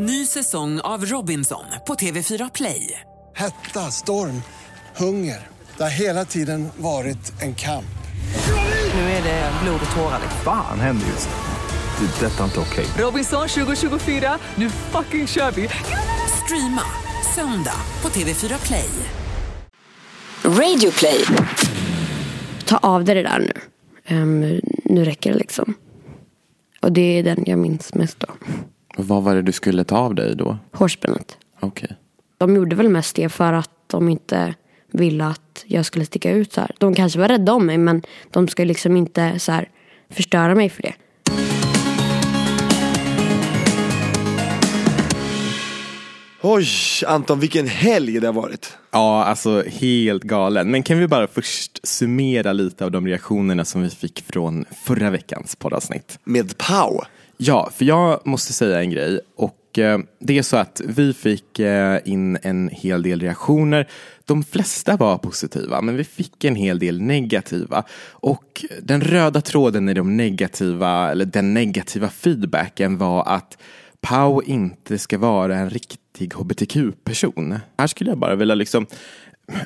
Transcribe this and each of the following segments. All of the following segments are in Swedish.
Ny säsong av Robinson på TV4 Play. Hetta, storm, hunger. Det har hela tiden varit en kamp. Nu är det blod och tårar. Fan händer just nu. Det. är Detta är inte okej. Robinson 2024, nu fucking kör vi! Streama söndag på TV4 Play. Radio play. ta av dig det där nu. Ehm, nu räcker det liksom. Och det är den jag minns mest då. Vad var det du skulle ta av dig då? Hårspännet. Okej. De gjorde väl mest det för att de inte ville att jag skulle sticka ut så här. De kanske var rädda om mig men de ska liksom inte så här förstöra mig för det. Oj, Anton, vilken helg det har varit. Ja, alltså helt galen. Men kan vi bara först summera lite av de reaktionerna som vi fick från förra veckans poddavsnitt? Med Pau. Ja, för jag måste säga en grej. Och eh, det är så att vi fick eh, in en hel del reaktioner. De flesta var positiva, men vi fick en hel del negativa. Och den röda tråden i de negativa, eller den negativa feedbacken var att Pau inte ska vara en riktig hbtq-person. Här skulle jag bara vilja liksom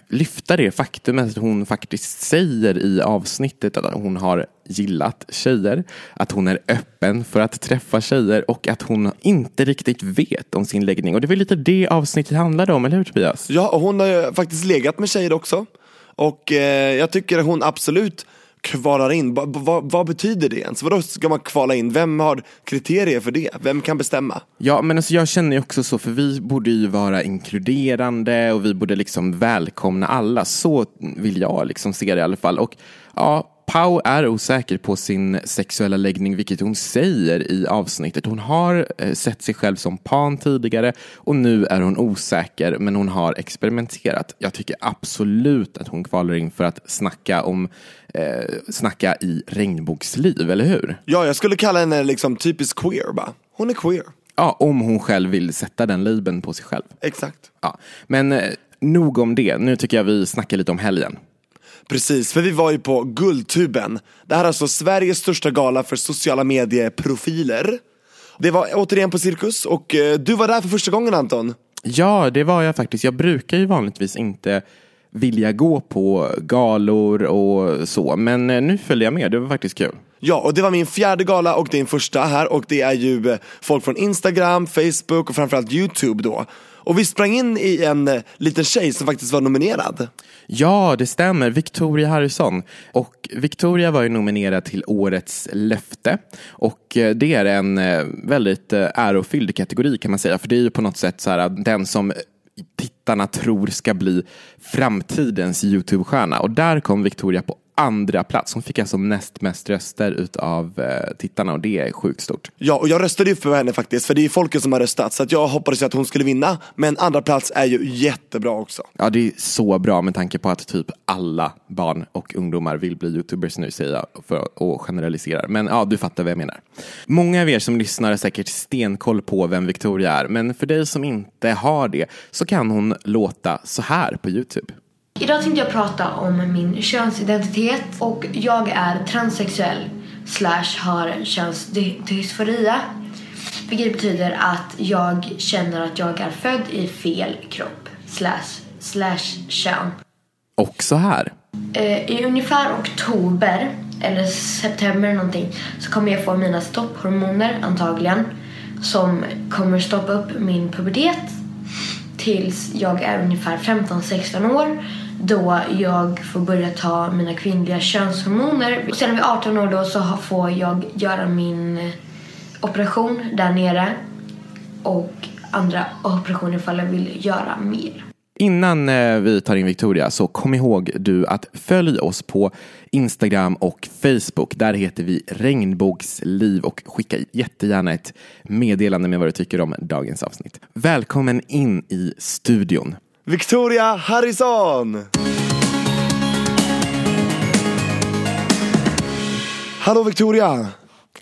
lyfta det faktumet att hon faktiskt säger i avsnittet att hon har gillat tjejer, att hon är öppen för att träffa tjejer och att hon inte riktigt vet om sin läggning. Och det var lite det avsnittet handlade om, eller hur Tobias? Ja, och hon har ju faktiskt legat med tjejer också. Och eh, jag tycker hon absolut kvalar in. Va, va, vad betyder det ens? Vadå ska man kvala in? Vem har kriterier för det? Vem kan bestämma? Ja, men alltså jag känner ju också så, för vi borde ju vara inkluderande och vi borde liksom välkomna alla. Så vill jag liksom se det i alla fall. Och ja, Pau är osäker på sin sexuella läggning, vilket hon säger i avsnittet. Hon har eh, sett sig själv som pan tidigare och nu är hon osäker, men hon har experimenterat. Jag tycker absolut att hon kvalar in för att snacka om eh, snacka i regnbågsliv, eller hur? Ja, jag skulle kalla henne liksom typiskt queer bara. Hon är queer. Ja, om hon själv vill sätta den labeln på sig själv. Exakt. Ja, men eh, nog om det. Nu tycker jag vi snackar lite om helgen. Precis, för vi var ju på Guldtuben. Det här är alltså Sveriges största gala för sociala medieprofiler. Det var återigen på Cirkus och eh, du var där för första gången Anton. Ja, det var jag faktiskt. Jag brukar ju vanligtvis inte vilja gå på galor och så, men eh, nu följde jag med. Det var faktiskt kul. Ja, och det var min fjärde gala och din första här och det är ju eh, folk från Instagram, Facebook och framförallt YouTube då. Och vi sprang in i en eh, liten tjej som faktiskt var nominerad. Ja, det stämmer. Victoria Harrison. Och Victoria var ju nominerad till Årets löfte. Och eh, det är en eh, väldigt eh, ärofylld kategori kan man säga. För det är ju på något sätt så här, den som eh, tittarna tror ska bli framtidens YouTube-stjärna. Och där kom Victoria på andra plats. Hon fick alltså näst mest röster utav eh, tittarna och det är sjukt stort. Ja, och jag röstade ju för henne faktiskt, för det är ju folket som har röstat. Så att jag hoppades ju att hon skulle vinna, men andra plats är ju jättebra också. Ja, det är så bra med tanke på att typ alla barn och ungdomar vill bli YouTubers nu säger jag för att generalisera. Men ja, du fattar vad jag menar. Många av er som lyssnar har säkert stenkoll på vem Victoria är, men för dig som inte har det så kan hon låta så här på YouTube. Idag tänkte jag prata om min könsidentitet och jag är transsexuell slash har könsdysforia. Vilket betyder att jag känner att jag är född i fel kropp slash, slash kön. Och så här. Eh, I ungefär oktober eller september någonting så kommer jag få mina stopphormoner antagligen som kommer stoppa upp min pubertet tills jag är ungefär 15-16 år då jag får börja ta mina kvinnliga könshormoner. Och sen vid 18 år då så får jag göra min eh, operation där nere och andra operationer ifall jag vill göra mer. Innan eh, vi tar in Victoria så kom ihåg du att följ oss på Instagram och Facebook. Där heter vi Regnbågsliv och skicka jättegärna ett meddelande med vad du tycker om dagens avsnitt. Välkommen in i studion. Victoria Harrison! Hallå Victoria!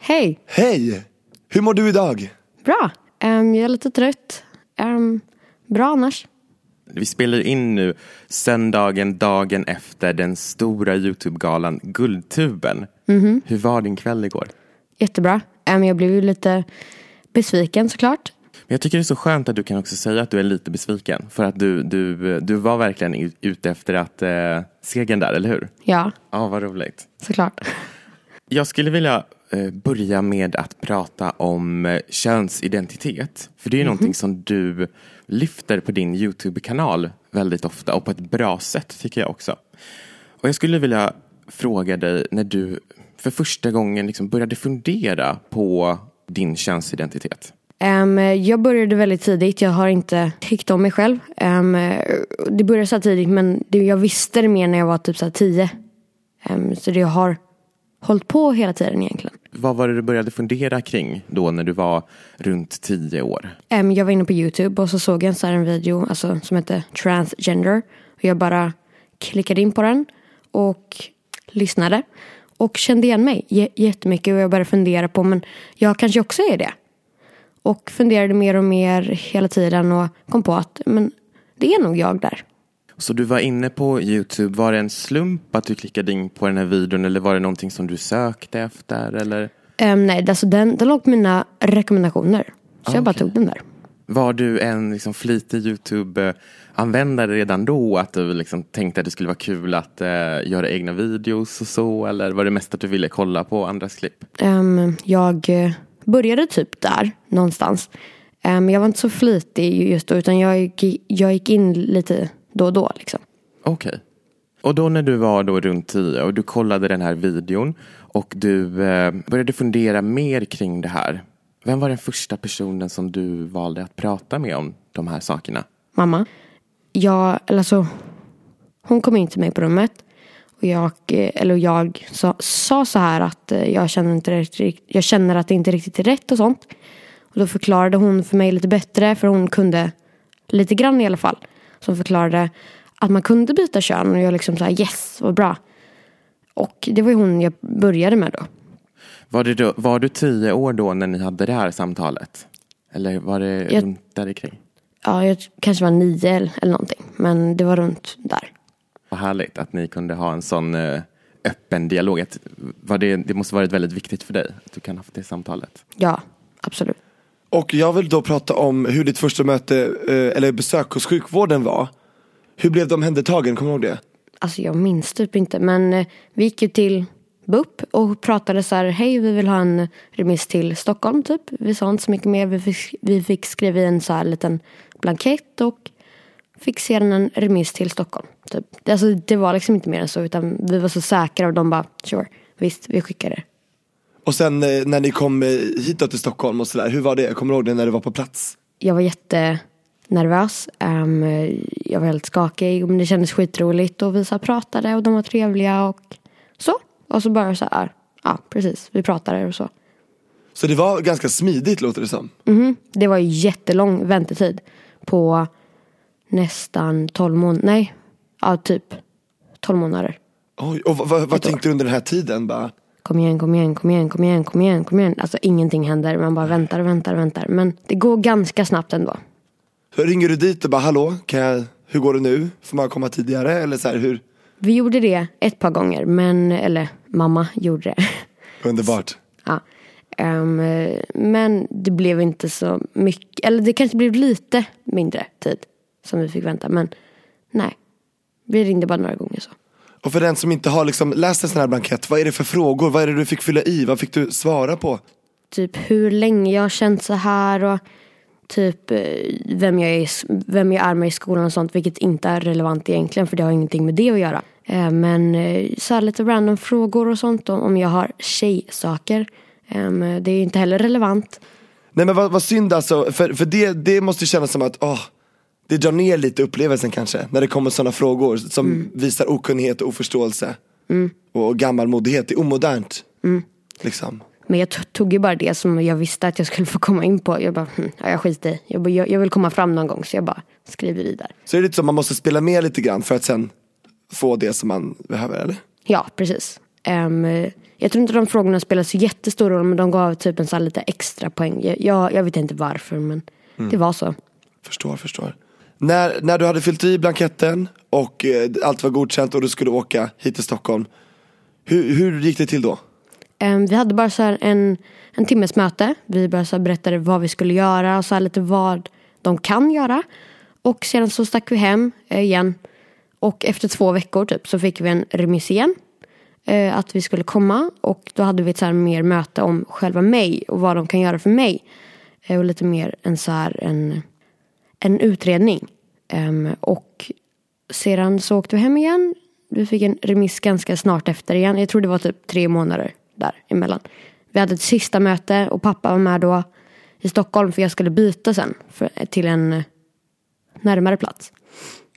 Hej! Hej! Hur mår du idag? Bra. Ehm, jag är lite trött. Ehm, bra annars. Vi spelar in nu söndagen, dagen efter den stora YouTube-galan Guldtuben. Hur var din kväll igår? Jättebra. Ehm, jag blev ju lite besviken såklart. Jag tycker det är så skönt att du kan också säga att du är lite besviken. För att du, du, du var verkligen ut- ute efter att eh, segern där, eller hur? Ja, Ja, vad roligt. såklart. Jag skulle vilja eh, börja med att prata om eh, könsidentitet. För det är ju någonting som du lyfter på din YouTube-kanal väldigt ofta och på ett bra sätt tycker jag också. Och jag skulle vilja fråga dig när du för första gången liksom började fundera på din könsidentitet. Ehm, jag började väldigt tidigt. Jag har inte tyckt om mig själv. Ehm, det började så tidigt men det, jag visste det mer när jag var typ så här tio. Ehm, så det jag har hållit på hela tiden egentligen. Vad var det du började fundera kring då när du var runt tio år? Jag var inne på YouTube och så såg jag en, så en video alltså, som hette Transgender. Och jag bara klickade in på den och lyssnade. Och kände igen mig jättemycket och jag började fundera på men jag kanske också är det. Och funderade mer och mer hela tiden och kom på att men det är nog jag där. Så du var inne på YouTube, var det en slump att du klickade in på den här videon eller var det någonting som du sökte efter? Eller? Ehm, nej, alltså den, den låg på mina rekommendationer. Så jag bara tog den där. Var du en liksom flitig YouTube-användare redan då? Att du liksom tänkte att det skulle vara kul att eh, göra egna videos och så? Eller var det mest att du ville kolla på andras klipp? Ehm, jag eh, började typ där någonstans. Um, jag var inte så flitig just då utan jag gick, jag gick in lite då och då liksom. Okej. Och då när du var då runt tio och du kollade den här videon och du eh, började fundera mer kring det här. Vem var den första personen som du valde att prata med om de här sakerna? Mamma. Jag, eller så, hon kom in till mig på rummet. Och jag, eh, eller jag sa, sa så här att eh, jag känner, inte riktigt, jag känner att det inte riktigt är rätt och sånt. Och då förklarade hon för mig lite bättre för hon kunde lite grann i alla fall. Som förklarade att man kunde byta kön och jag liksom så här yes, vad bra. Och det var ju hon jag började med då. Var, det då, var du tio år då när ni hade det här samtalet? Eller var det Jag- runt där kring? Ja, jag kanske var nio eller någonting. Men det var runt där. Vad härligt att ni kunde ha en sån eh, öppen dialog. Det, det måste varit väldigt viktigt för dig att du kan ha haft det samtalet. Ja, absolut. Och jag vill då prata om hur ditt första möte, eh, eller besök hos sjukvården var. Hur blev du omhändertagen, kommer du ihåg det? Alltså jag minns typ inte men eh, vi gick ju till BUP och pratade så här hej vi vill ha en remiss till Stockholm typ. Vi sa inte så mycket mer. Vi fick, vi fick skriva i en så här liten blankett och fick sedan en remiss till Stockholm. Typ. Det- Alltså det var liksom inte mer än så utan vi var så säkra och de bara sure visst vi skickar det. Och sen eh, när ni kom eh, hit till Stockholm och sådär, hur var det? Kommer du ihåg det när du var på plats? Jag var jättenervös. Um, jag var helt skakig men det kändes skitroligt och vi så pratade och de var trevliga och så. Och så bara så här, ja precis, vi pratade och så. Så det var ganska smidigt låter det som. Mhm. Det var ju jättelång väntetid på nästan 12 månader, nej, ja typ 12 månader. Oj, och vad, vad, tänkte du under den här tiden? Bara, Kom igen, kom igen, kom igen, kom igen, kom igen, kom igen. Alltså ingenting händer, man bara väntar, väntar, väntar. Men det går ganska snabbt ändå. så ringer du dit och bara hallå, kan jag, hur går det nu? Får man komma tidigare? Eller så här, hur? Vi gjorde det ett par gånger, men, eller mamma gjorde det. Underbart. Ja. Ehm, men det blev inte så mycket, eller det kanske blev lite mindre tid som vi fick vänta. Men nej, vi ringde bara några gånger så. Och för den som inte har liksom läst en sån här blankett, vad är det för frågor? Vad är det du fick fylla i? Vad fick du svara på? Typ hur länge jag har känt så här och typ eh, vem jag är, vem jag är med i skolan och sånt. Vilket inte är relevant egentligen för det har ingenting med det att göra. Eh, Men eh, så här lite random frågor och sånt om, jag har tjejsaker. Ehm, Det är ju inte heller relevant. Nej men vad, vad synd alltså, för, för det, det måste kännas som att, åh, det drar ner lite upplevelsen kanske. När det kommer sådana frågor som visar okunnighet och oförståelse. Och gammalmodighet, det är omodernt. Liksom. Men jag tog ju bara det som jag visste att jag skulle få komma in på. Jag bara, hm, ja, jag skiter i. Jag, bara, jag, jag vill komma fram någon gång så jag bara skriver i där. Så är det lite som man måste spela med lite grann för att sen få det som man behöver eller? Ja, precis. Ehm, jag tror inte de frågorna spelar så jättestor roll men de gav typ en sån här lite extra poäng. Jag, jag, jag vet inte varför men det var så. Förstår, förstår. När, när du hade fyllt i blanketten och eh, allt var godkänt och du skulle åka hit till Stockholm. Hur, hur gick det till då? Um, vi hade bara så här en, en timmes möte. Vi bara så berättade vad vi skulle göra och så här lite vad de kan göra. Och sedan så stack vi hem eh, igen. Och efter två veckor typ så fick vi en remiss igen. Eh, att vi skulle komma och då hade vi ett så här mer möte om själva mig och vad de kan göra för mig. Eh, och lite mer en så här en, en utredning. Ehm, och sedan så åkte vi hem igen. Vi fick en remiss ganska snart efter igen. Jag tror det var typ tre månader där emellan. Vi hade ett sista möte och pappa var med då i Stockholm för jag skulle byta sen för, till en närmare plats.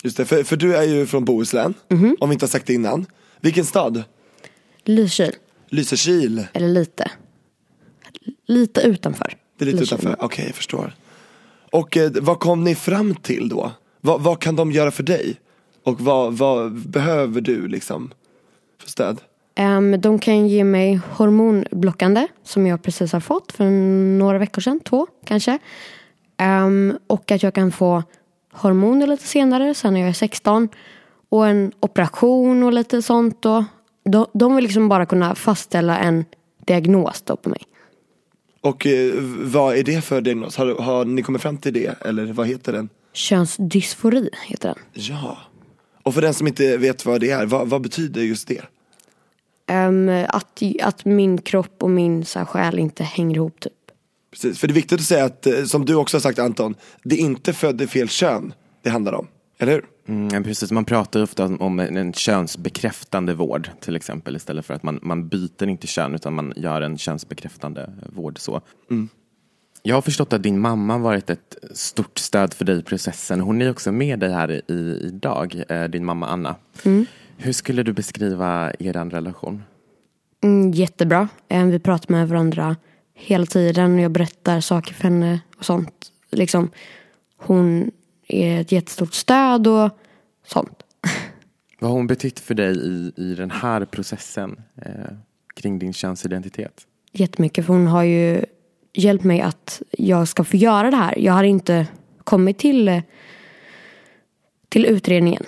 Just det, för, för du är ju från Bohuslän, Mhm. om vi inte har sagt det innan. Vilken stad? Lysekil, Lysekil. eller lite. Lite utanför. Det är lite Lysekil. utanför, okej jag förstår. Och eh, vad kom ni fram till då? Vad, vad kan de göra för dig? Och vad, vad behöver du liksom för stöd? Um, de kan ge mig hormonblockande som jag precis har fått för några veckor sedan, två kanske. Um, och att jag kan få hormoner lite senare, sen när jag är 16. Och en operation och lite sånt. Och De, de vill liksom bara kunna fastställa en diagnos då på mig. Och eh, vad är det för diagnos? Har, har ni kommit fram till det? Eller vad heter den? Könsdysfori heter den. Ja. Och för den som inte vet vad det är, vad, vad betyder just det? Ehm, att, att min kropp och min så här, själ inte hänger ihop typ. Precis, för det är viktigt att säga att, eh, som du också har sagt Anton, det är inte född i fel kön det handlar om. Eller hur? Mm, precis, man pratar ofta om en, könsbekräftande vård till exempel istället för att man, man byter inte kön utan man gör en könsbekräftande vård. Så. Jag har förstått att din mamma varit ett stort stöd för dig i processen. Hon är också med dig här i, idag, eh, din mamma Anna. Hur skulle du beskriva er relation? Mm, jättebra. Eh, Vi pratar med varandra hela tiden. Jag berättar saker för henne och sånt. Liksom, hon är ett jättestort stöd och sånt. Vad har hon betytt för dig i, i den här processen eh, kring din könsidentitet? Jättemycket för hon har ju hjälpt mig att jag ska få göra det här. Jag hade inte kommit till, till utredningen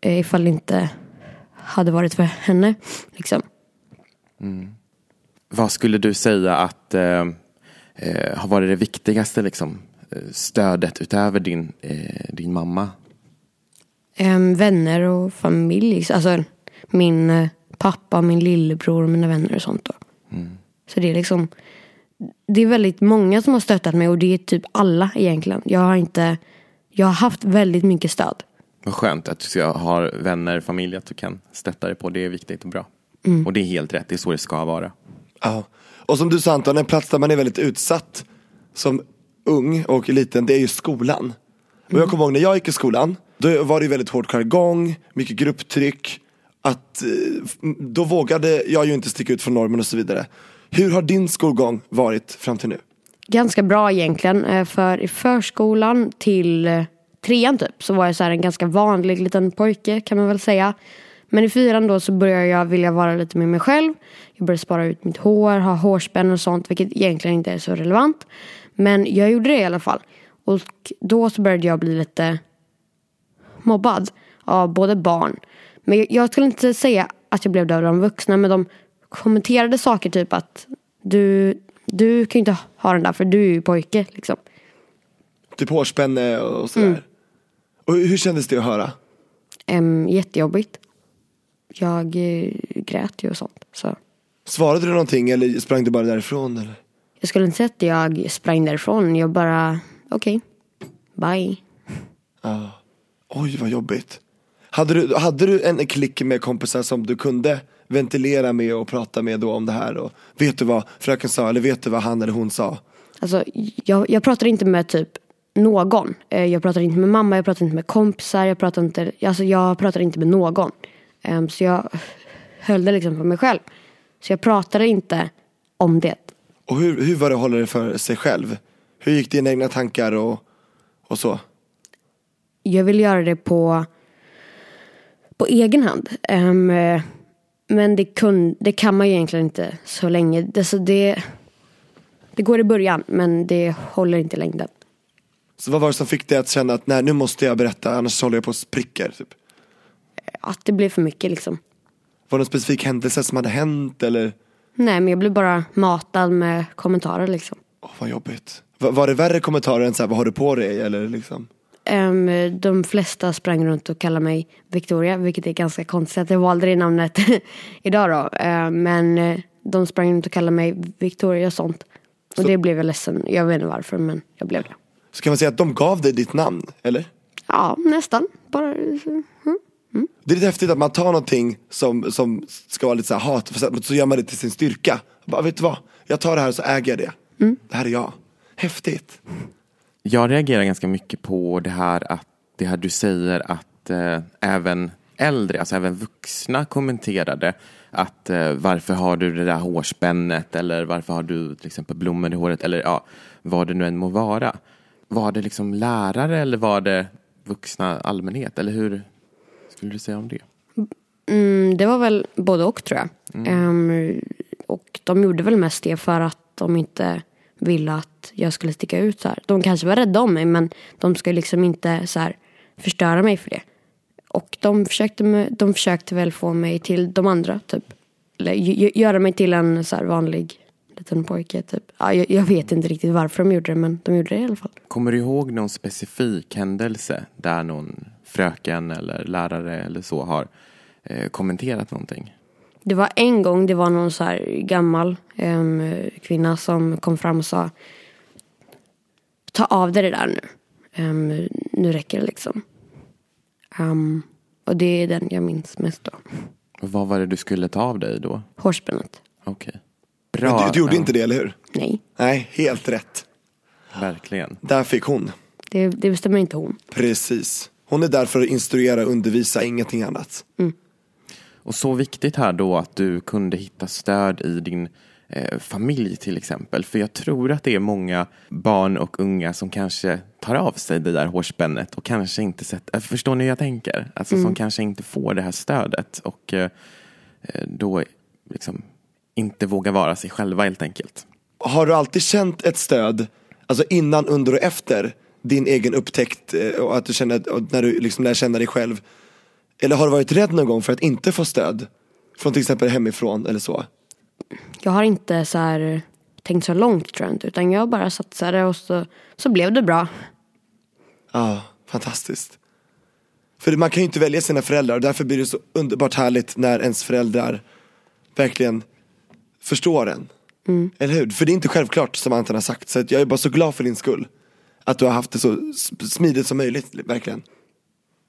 eh, ifall det inte hade varit för henne. Liksom. Vad skulle du säga att eh, eh, har varit det viktigaste liksom, stödet utöver din, eh, din mamma? Vänner och familj. Alltså min eh, pappa, min lillebror och mina vänner och sånt. Då. Så det är liksom Det är väldigt många som har stöttat mig och det är typ alla egentligen. Jag har inte Jag har haft väldigt mycket stöd. Vad skönt att du har vänner, familj att du kan stötta dig på. Det är viktigt och bra. Och det är helt rätt, det är så det ska vara. Ja. Och som du sa Anton, en plats där man är väldigt utsatt som ung och liten, det är ju skolan. Och jag kommer ihåg när jag gick i skolan, då var det ju väldigt hård jargong, mycket grupptryck. Att, eh, då vågade jag ju inte sticka ut från normen och så vidare. Hur har din skolgång varit fram till nu? Ganska bra egentligen. Eh, för i förskolan till eh, trean typ så var jag så här en ganska vanlig liten pojke kan man väl säga. Men i fyran då så började jag vilja vara lite med mig själv. Jag började spara ut mitt hår, ha hårspänn och sånt vilket egentligen inte är så relevant. Men jag gjorde det i alla fall. Och då så började jag bli lite mobbad av både barn. Men jag, skulle inte säga att jag blev det av de vuxna men de kommenterade saker typ att du, du kan ju inte ha den där för du är ju pojke liksom. Typ hårspänne och sådär. Och hur kändes det att höra? Um, jättejobbigt. Jag eh, grät ju och sånt. Så. Svarade du någonting eller sprang du bara därifrån? Eller? Jag skulle inte säga att jag sprang därifrån. Jag bara, okej, bye. Oj vad jobbigt. Hade du, hade du en klick med kompisar som du kunde ventilera med och prata med då om det här? Och vet du vad fröken sa eller vet du vad han eller hon sa? Alltså, jag, jag pratar inte med typ någon. Eh, Jag pratar inte med mamma, jag pratar inte med kompisar, jag pratar inte, alltså jag pratar inte med någon. Em, Så jag höll det liksom för mig själv. Så jag pratade inte om det. Och hur, hur var det att hålla det för sig själv? Hur gick dina egna tankar och, och så? Jag vill göra det på, på egen hand. Eh, men det, kun, det kan man ju egentligen inte så länge. Det, så det, det går i början men det håller inte i längden. Så vad var det som fick dig att känna att nej nu måste jag berätta annars håller jag på att spricka? Typ? Att det blev för mycket liksom. Var det någon specifik händelse som hade hänt eller? Nej men jag blev bara matad med kommentarer liksom. Åh, vad jobbigt. Va- Var det värre kommentarer än så här, vad har du på dig? Eller liksom? Ehm, de flesta sprang runt och kallade mig Victoria, vilket är ganska konstigt att jag valde det namnet idag då. Ehm, men eh, de sprang runt och kallade mig Victoria och sånt. Och det blev jag ledsen, jag vet inte varför men jag blev det. Så kan man säga att de gav dig ditt namn, eller? Ja, nästan. Bara, mm. Det är lite häftigt att man tar någonting som, som ska vara lite så här hat, så gör man det till sin styrka. Bara, vet du vad? Jag tar det här och så äger jag det. Det här är jag. Häftigt. Jag reagerar ganska mycket på det här att det här du säger att eh, även äldre, alltså även vuxna kommenterade att eh, varför har du det där hårspännet eller varför har du till exempel blommor i håret eller ja, vad det nu än må vara. Var det liksom lärare eller var det vuxna allmänhet eller hur skulle du säga om det? Mm, det var väl både och tror jag. Ehm, och de gjorde väl mest det för att de inte ville att jag skulle sticka ut så här. De kanske var rädda om mig men de skulle liksom inte så här förstöra mig för det. Och de försökte, de försökte väl få mig till de andra typ. Eller gö- göra mig till en så här vanlig liten pojke typ. Ja, jag, jag vet inte riktigt varför de gjorde det men de gjorde det i alla fall. Kommer du ihåg någon specifik händelse där någon fröken eller lärare eller så har eh, kommenterat någonting? Det var en gång, det var någon så här gammal em, kvinna som kom fram och sa Ta av dig det där nu. Em, nu räcker det liksom. Em, och det är den jag minns mest då. Vad var det du skulle ta av dig då? Hårspännet. Okej. Men Bra. du, du gjorde ja, inte det, eller hur? Nej, Nej, helt rätt. Verkligen. Där fick hon. det, det bestämmer inte hon. Precis. Hon är där för att instruera och undervisa, ingenting annat. Och så viktigt här då att du kunde hitta stöd i din eh, familj till exempel. För jag tror att det är många barn och unga som kanske tar av sig det där hårspännet och kanske inte sett, eh, förstår ni hur jag tänker? Alltså som kanske inte får det här stödet och eh, eh, då liksom inte vågar vara sig själva helt enkelt. Har du alltid känt ett stöd, alltså innan, under och efter din egen upptäckt eh, och att du känner, när du liksom lär känna dig själv? Eller har du varit rädd någon gång för att inte få stöd? Från till exempel hemifrån eller så? Jag har inte så här tänkt så långt tror jag inte. Utan jag bara satsade och så, så blev det bra. Ja, fantastiskt. För man kan ju inte välja sina föräldrar och därför blir det så underbart härligt när ens föräldrar verkligen förstår en. Eller hur? För det är inte självklart som Anton har sagt. Så jag är bara så glad för din skull. Att du har haft det så smidigt som möjligt, verkligen.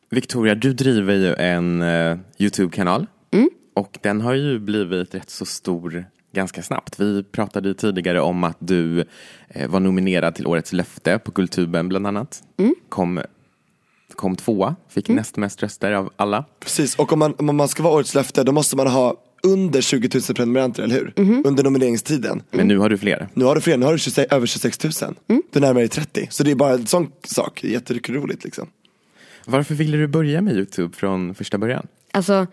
Victoria, du driver ju en eh, Youtube-kanal och den har ju blivit rätt så stor ganska snabbt. Vi pratade ju tidigare om att du eh, var nominerad till Årets löfte på Kultuben bland annat. Kom, kom tvåa, fick näst mest röster av alla. Precis, och om man, om man ska vara årets löfte då måste man ha under 20 000 prenumeranter, eller hur? Under nomineringstiden. Men nu har du fler. Nu har du fler, nu har du 26, över 26 000. Du närmar dig 30. Så det är bara en sån sak, jätteroligt liksom. Varför ville du börja med Youtube från första början? Alltså,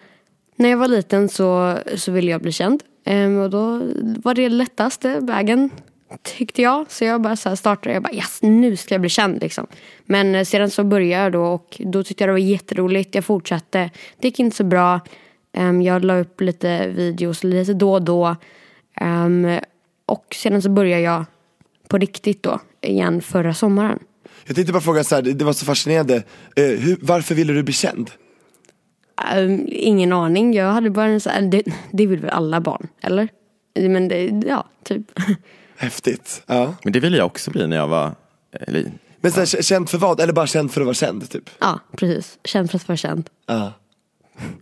när jag var liten så, så ville jag bli känd. Ehm, och då var det lättaste vägen, tyckte jag. Så jag bara så här startade, jag bara yes, nu ska jag bli känd liksom. Men eh, sedan så började jag då och då tyckte jag det var jätteroligt. Jag fortsatte. Det gick inte så bra. Ehm, jag la upp lite videos lite då och då. Ehm, och sedan så började jag på riktigt då igen förra sommaren. Jag tänkte bara fråga så här, det var så fascinerande. Eh, hur, varför ville du bli känd? Ehm, ingen aning. Jag hade bara en så här, det, det vill väl alla barn, eller? Men det, ja, typ. Häftigt. Ja. Men det ville jag också bli när jag var eller, Men så här, k- känd för vad? Eller bara känd för att vara känd typ? Ja, precis. Känd för att vara känd. Ja.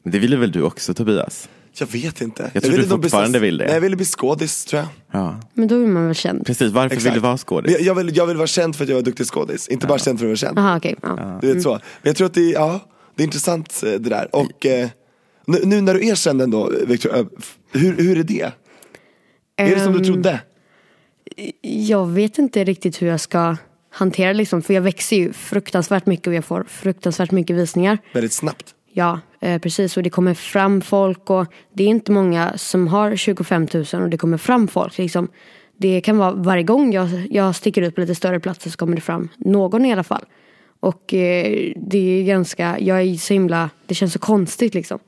Men det ville väl du också Tobias? Jag vet inte. Jag tror ville du bli fortfarande vill det. Nej, jag ville bli skådis tror jag. Ja. Men då är man väl känd? Precis, varför Exakt. vill du vara skådis? Jag, jag, vill, jag vill vara känd för att jag är duktig skådis, inte bara känd för att vara känd. Jaha, okej. ja. Du vet så. Men jag tror att det är, ja, det är intressant eh, det där. Och eh, nu, nu när du är känd ändå, Victor, eh, hur, hur är det? Är det som du Ehm, trodde? Jag vet inte riktigt hur jag ska hantera det liksom. För jag växer ju fruktansvärt mycket och jag får fruktansvärt mycket visningar. Väldigt snabbt. Ja, eh, precis. Och det kommer fram folk och det är inte många som har 25 000 och det kommer fram folk. Liksom. Det kan vara varje gång jag, jag sticker ut på lite större platser så kommer det fram någon i alla fall. Och eh, det är ganska, jag är så himla, det känns så konstigt liksom.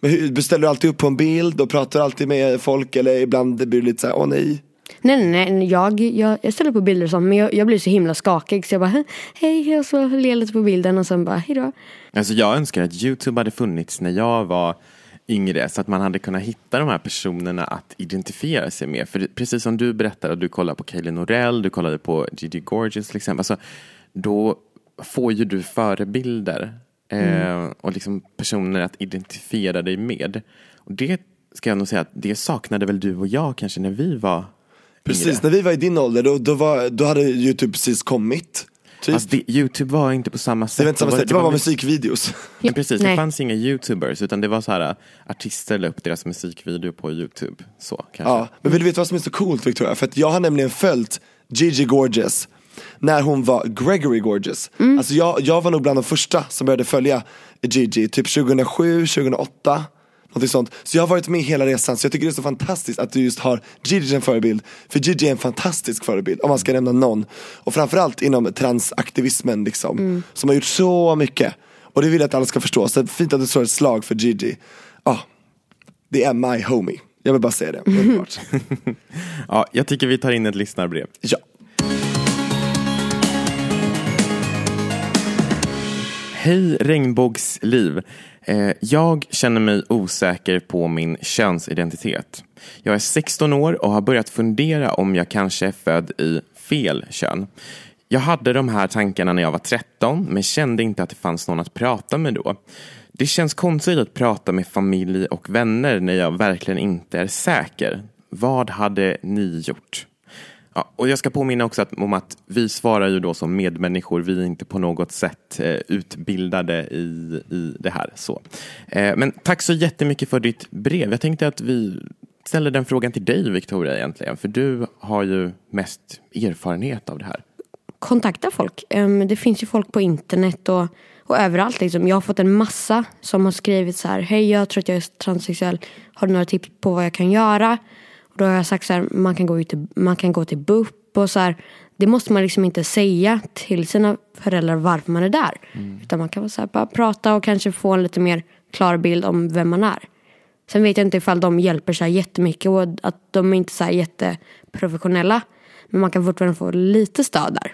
Men hur, beställer du alltid upp på en bild och pratar alltid med folk eller ibland blir det lite såhär, åh nej. Nej, nej, nej. Jag, jag, jag ställer på bilder och sånt men jag, jag blir så himla skakig så jag bara hej och så ler lite på bilden och sen bara hejdå. Alltså jag önskar att YouTube hade funnits när jag var yngre så att man hade kunnat hitta de här personerna att identifiera sig med. För precis som du berättade, du kollade på Kaeli Norell, du kollade på Gigi Gorgeous till exempel. Alltså, då får ju du förebilder eh, och liksom personer att identifiera dig med. Och det ska jag nog säga att det saknade väl du och jag kanske när vi var Precis, när vi var i din ålder då, då, var, då hade YouTube precis kommit. Typ. Fast det, Youtube var inte på samma sätt. det var inte samma sätt, det var bara mycket- musikvideos. Men precis, Nej. det fanns inga youtubers utan det var så här äh, artister la upp deras musikvideo på youtube. Så kanske. Ja, men vill du veta vad som är så coolt Victoria? För att jag har nämligen följt Gigi Gorgeous när hon var Gregory Gorgeous. Alltså jag, jag var nog bland de första som började följa Gigi, typ 2007, 2008. Någonting sånt. Så jag har varit med hela resan, så jag tycker det är så fantastiskt att du just har Gigi som förebild. För Gigi är en fantastisk förebild, om man ska nämna någon. Och framförallt inom transaktivismen liksom. Som har gjort så mycket. Och det vill jag att alla ska förstå. Så fint att du slår ett slag för Gigi. Ja, det är my homie. Jag vill bara säga det, underbart. Ja, jag tycker vi tar in ett lyssnarbrev. Ja. Hej regnbågsliv. Eh, jag känner mig osäker på min könsidentitet. Jag är 16 år och har börjat fundera om jag kanske är född i fel kön. Jag hade de här tankarna när jag var 13 men kände inte att det fanns någon att prata med då. Det känns konstigt att prata med familj och vänner när jag verkligen inte är säker. Vad hade ni gjort? Ja, och jag ska påminna också att, om att vi svarar ju då som medmänniskor. Vi är inte på något sätt eh, utbildade i, i det här. Så. Eh, men tack så jättemycket för ditt brev. Jag tänkte att vi ställer den frågan till dig Victoria egentligen. För du har ju mest erfarenhet av det här. kontakta folk. Det finns ju folk på internet och, och överallt. Liksom. Jag har fått en massa som har skrivit så här. Hej, jag tror att jag är transsexuell. Har du några tips på vad jag kan göra? Då har jag sagt så här. Man kan gå, ut till, man kan gå till BUP och så här. Det måste man liksom inte säga till sina föräldrar varför man är där. Utan man kan så här, bara prata och kanske få en lite mer klar bild om vem man är. Sen vet jag inte ifall de hjälper så här jättemycket och att de är inte så här jätteprofessionella. Men man kan fortfarande få lite stöd där.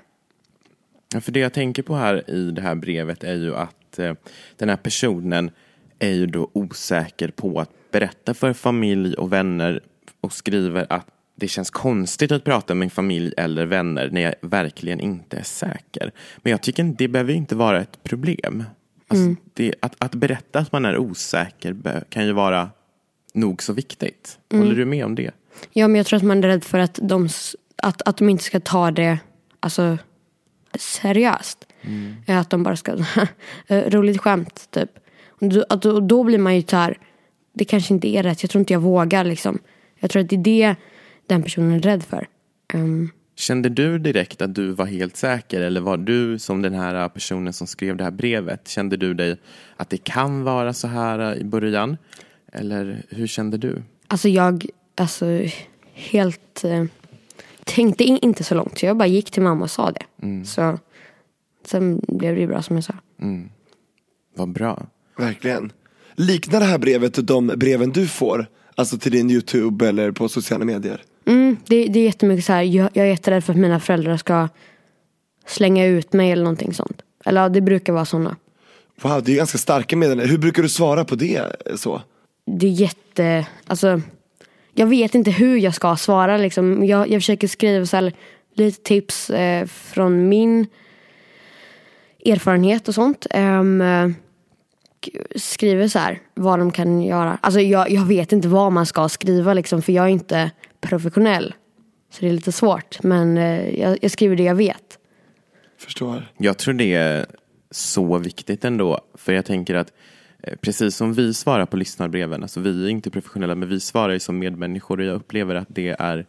Ja, för det jag tänker på här i det här brevet är ju att eh, den här personen är ju då osäker på att berätta för familj och vänner och skriver att det känns konstigt att prata med familj eller vänner när jag verkligen inte är säker. Men jag tycker det behöver inte vara ett problem. Alltså, det, att, att berätta att man är osäker kan ju vara nog så viktigt. Håller du med om det? Ja, men jag tror att man är rädd för att de, att, att de inte ska ta det alltså, seriöst. Eh, Att de bara ska, eh, roligt skämt typ. Och då, då blir man ju så här, det kanske inte är rätt, jag tror inte jag vågar liksom. Jag tror att det är det den personen är rädd för. Ehm, Kände du direkt att du var helt säker eller var du som den här personen som skrev det här brevet? Kände du dig att det kan vara så här i början? Eller hur kände du? Alltså jag, alltså helt, eh, tänkte in, inte så långt. Så jag bara gick till mamma och sa det. Så sen blev det ju bra som jag sa. Vad bra. Verkligen. Liknar det här brevet de breven du får? Alltså till din YouTube eller på sociala medier? Mm, det, det är jättemycket så här, jag, jag är jätterädd för att mina föräldrar ska slänga ut mig eller någonting sånt. Eller ja, det brukar vara sådana. Wow, det är ganska starka meddelanden. Hur brukar du svara på det? Så? Det är jätte, alltså jag vet inte hur jag ska svara liksom. Jag, jag försöker skriva så här, lite tips eh, från min erfarenhet och sånt. Um, skriver så här vad de kan göra. Alltså jag, jag vet inte vad man ska skriva liksom för jag är inte professionell. Så det är lite svårt. Men eh, jag, jag skriver det jag vet. Förstår. Jag tror det är så viktigt ändå. För jag tänker att eh, precis som vi svarar på lyssnarbreven, alltså vi är inte professionella men vi svarar ju som medmänniskor och jag upplever att det är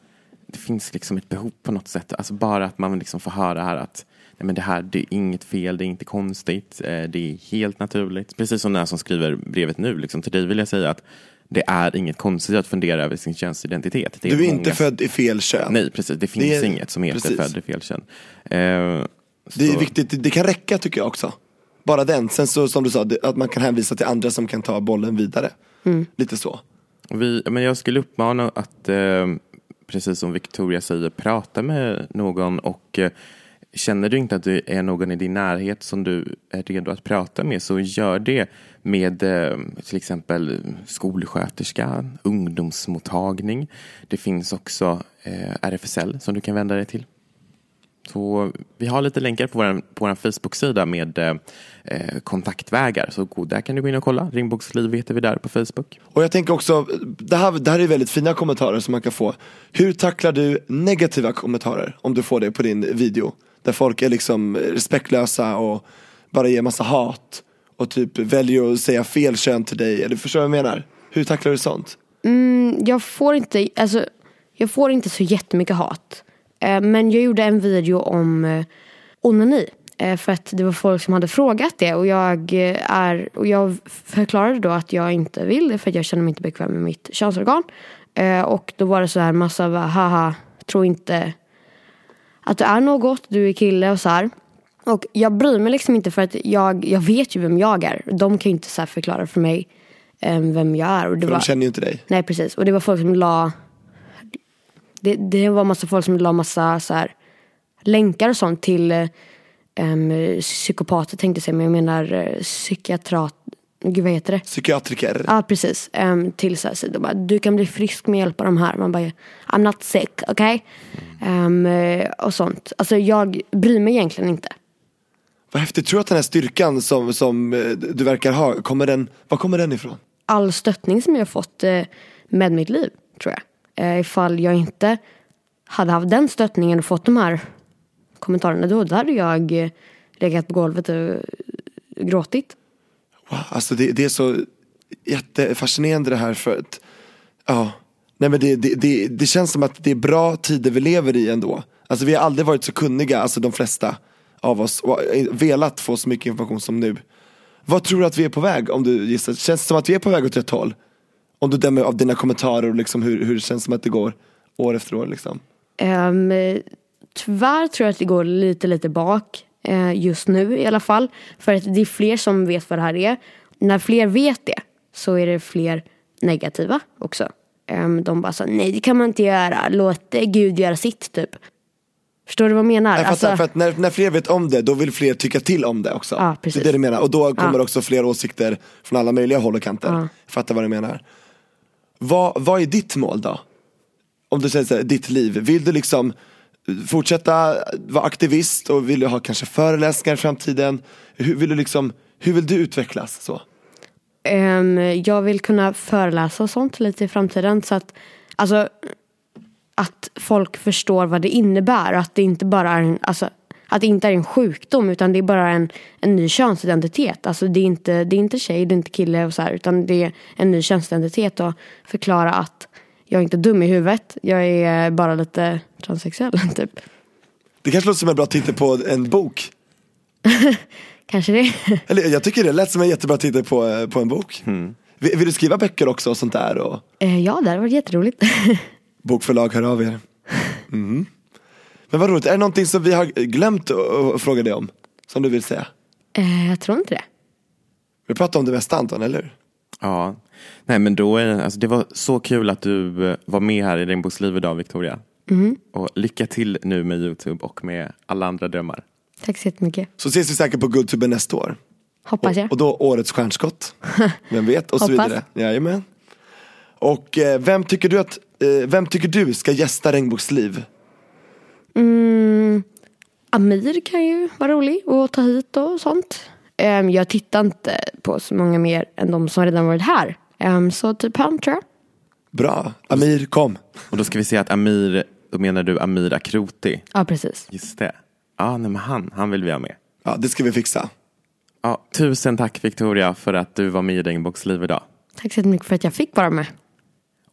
det finns liksom ett behov på något sätt. Alltså bara att man liksom får höra här att nej men det här det är inget fel, det är inte konstigt, eh, det är helt naturligt. Precis som den här som skriver brevet nu, liksom, till dig vill jag säga att det är inget konstigt att fundera över sin könsidentitet. Det Du är många- inte född i fel kön. Nej, precis. Det finns Det är- inget som heter precis. född i fel kön. Eh, Det är så- viktigt, det kan räcka tycker jag också. Bara den, sen så som du sa, det- att man kan hänvisa till andra som kan ta bollen vidare. Lite så. Vi, men jag skulle uppmana att, eh, precis som Victoria säger, prata med någon och eh, känner du inte att det är någon i din närhet som du är redo att prata med så gör det med eh, till exempel skolsköterska, ungdomsmottagning. Det finns också eh, RFSL som du kan vända dig till. Så vi har lite länkar på vår, på vår Facebook-sida med eh, eh kontaktvägar. Så där kan du gå in och kolla. Ringboksliv heter vi där på Facebook. Och jag tänker också, det här, det här är väldigt fina kommentarer som man kan få. Hur tacklar du negativa kommentarer om du får det på din video? Där folk är liksom respektlösa och bara ger massa hat och typ väljer att säga fel kön till dig. Eller förstår du vad jag menar? Hur tacklar du sånt? Mm, jag får inte, alltså, jag får inte så jättemycket hat. Eh, men jag gjorde en video om eh, onani. Eh, för att det var folk som hade frågat det och jag, är, och jag förklarade då att jag inte vill det för att jag känner mig inte bekväm med mitt könsorgan. Och då var det så här massa, haha, tro inte att du är något, du är kille och så här. Och jag bryr mig liksom inte för att jag, jag vet ju vem jag är. De kan ju inte så förklara för mig eh, vem jag är. Och det För var, de känner ju inte dig. Nej precis, och det var folk som la Det, det var massa folk som la massa så här, länkar och sånt till em, psykopater tänkte jag säga, men jag menar eh, psykiatrat Gud vad heter det? Psykiatriker. Ja precis, um, till så här sidor bara, du kan bli frisk med hjälp av de här. Man bara, I'm not sick, okej? Ehm, eh, och sånt. Alltså jag bryr mig egentligen inte. Vad häftigt, tror du att den här styrkan som, som eh, du verkar ha, kommer den, var kommer den ifrån? all stöttning som jag har fått eh, med mitt liv, tror jag. Ifall jag inte hade haft den stöttningen och fått de här kommentarerna då, hade jag legat på golvet och gråtit. Wow, alltså det, det är så jättefascinerande det här för att, ja, nej men det, det, det, det känns som att det är bra tider vi lever i ändå. Alltså vi har aldrig varit så kunniga, alltså de flesta av oss, och velat få så mycket information som nu. Vad tror du att vi är på väg om du gissar? Känns det som att vi är på väg åt rätt håll? Om du dömer av dina kommentarer och liksom hur, hur det känns som att det går år efter år liksom. Um, tyvärr tror jag att det går lite, lite bak just nu i alla fall. För att det är fler som vet vad det här är. När fler vet det så är det fler negativa också. Um, de bara så, nej det kan man inte göra, låt eh, Gud göra sitt typ. Förstår du vad jag menar? Jag fattar, Alltså, för att när, när fler vet om det, då vill fler tycka till om det också. Ja, precis. Det är det du menar, och då kommer Ja. också fler åsikter från alla möjliga håll och kanter. Ja. Fattar vad du menar. Vad, vad är ditt mål då? Om du säger så här, ditt liv, vill du liksom fortsätta vara aktivist och vill du ha kanske föreläsningar i framtiden? Hur vill du liksom, hur vill du utvecklas så? Um, jag vill kunna föreläsa och sånt lite i framtiden. Så att, alltså, att folk förstår vad det innebär. Att det inte bara är en, alltså, att det inte är en sjukdom utan det är bara en, en ny könsidentitet. Alltså det är, inte, det är inte tjej, det är inte kille och så här, utan det är en ny könsidentitet och förklara att jag är inte dum i huvudet. Jag är bara lite transsexuell typ. Det kanske låter som en bra titel på en bok. Kanske det. Eller jag tycker det lät som en jättebra titel på, eh, på en bok. Vill, vill du skriva böcker också och sånt där? Och... Eh, ja, det hade varit jätteroligt. Bokförlag, hör av er. Mhm. Men vad roligt, är det någonting som vi har glömt att att fråga dig om? Som du vill säga? eh, jag tror inte det. Vi pratar om det mesta Anton, eller hur? Ja, nej men då är alltså det var så kul att du eh, var med här i Regnbågsliv idag Victoria. Och lycka till nu med Youtube och med alla andra drömmar. Tack så jättemycket. Så ses vi säkert på Guldtuben nästa år. Hoppas jag. Och, och då årets stjärnskott. Vem vet? Och så Hoppas. vidare. Jajamän. Och eh, vem tycker du att, eh, vem tycker du ska gästa Regnbågsliv? Mm, Amir kan ju vara rolig och ta hit och sånt. Ehm, jag tittar inte på så många mer än de som redan varit här. Ehm, så typ han tror jag. Bra, Amir kom. Och då ska vi se att Amir, då menar du Amir Akroti. Ja, precis. Just det. Ja, nej men han, han vill vi ha med. Ja, det ska vi fixa. Ja, tusen tack Victoria för att du var med i Regnbågsliv idag. Tack så jättemycket för att jag fick vara med.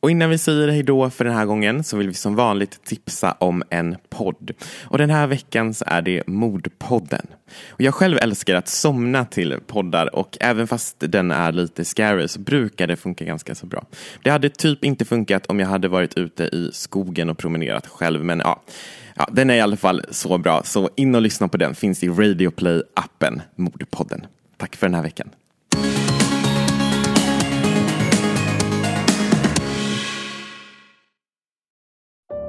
Och innan vi säger hej då för den här gången så vill vi som vanligt tipsa om en podd. Och den här veckan så är det Mordpodden. Och jag själv älskar att somna till poddar och även fast den är lite scary så brukar det funka ganska så bra. Det hade typ inte funkat om jag hade varit ute i skogen och promenerat själv men ja, ja den är i alla fall så bra så in och lyssna på den finns i Radio Play-appen Mordpodden. Tack för den här veckan.